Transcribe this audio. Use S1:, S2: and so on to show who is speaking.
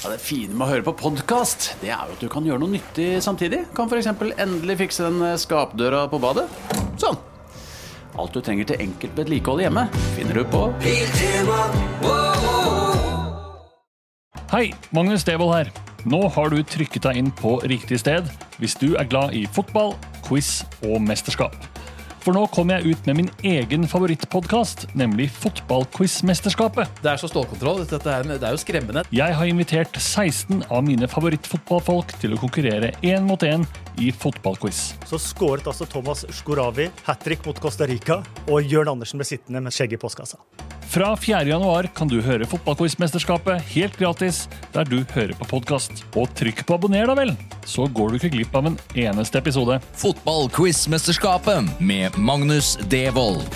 S1: Ja, det fine med å høre på podkast, det er jo at du kan gjøre noe nyttig samtidig. Kan f.eks. endelig fikse den eh, skapdøra på badet. Sånn. Alt du trenger til enkelt vedlikehold hjemme, finner du på
S2: Hei, Magnus Devold her. Nå har du trykket deg inn på riktig sted hvis du er glad i fotball, quiz og mesterskap. For nå kommer jeg ut med min egen favorittpodkast, nemlig Fotballquiz-mesterskapet.
S3: Det er så stålkontroll. Dette er, det er jo skremmende.
S2: Jeg har invitert 16 av mine favorittfotballfolk til å konkurrere én mot én i fotballquiz.
S4: Så skåret altså Thomas Skoravi hat trick mot Costa Rica, og Jørn Andersen ble sittende med skjegget i postkassa.
S2: Fra 4. januar kan du høre Fotballquiz-mesterskapet helt gratis der du hører på podkast. Og trykk på abonner, da vel! Så går du ikke glipp av en eneste episode.
S5: Fotballquiz-mesterskapet med Magnus Devold.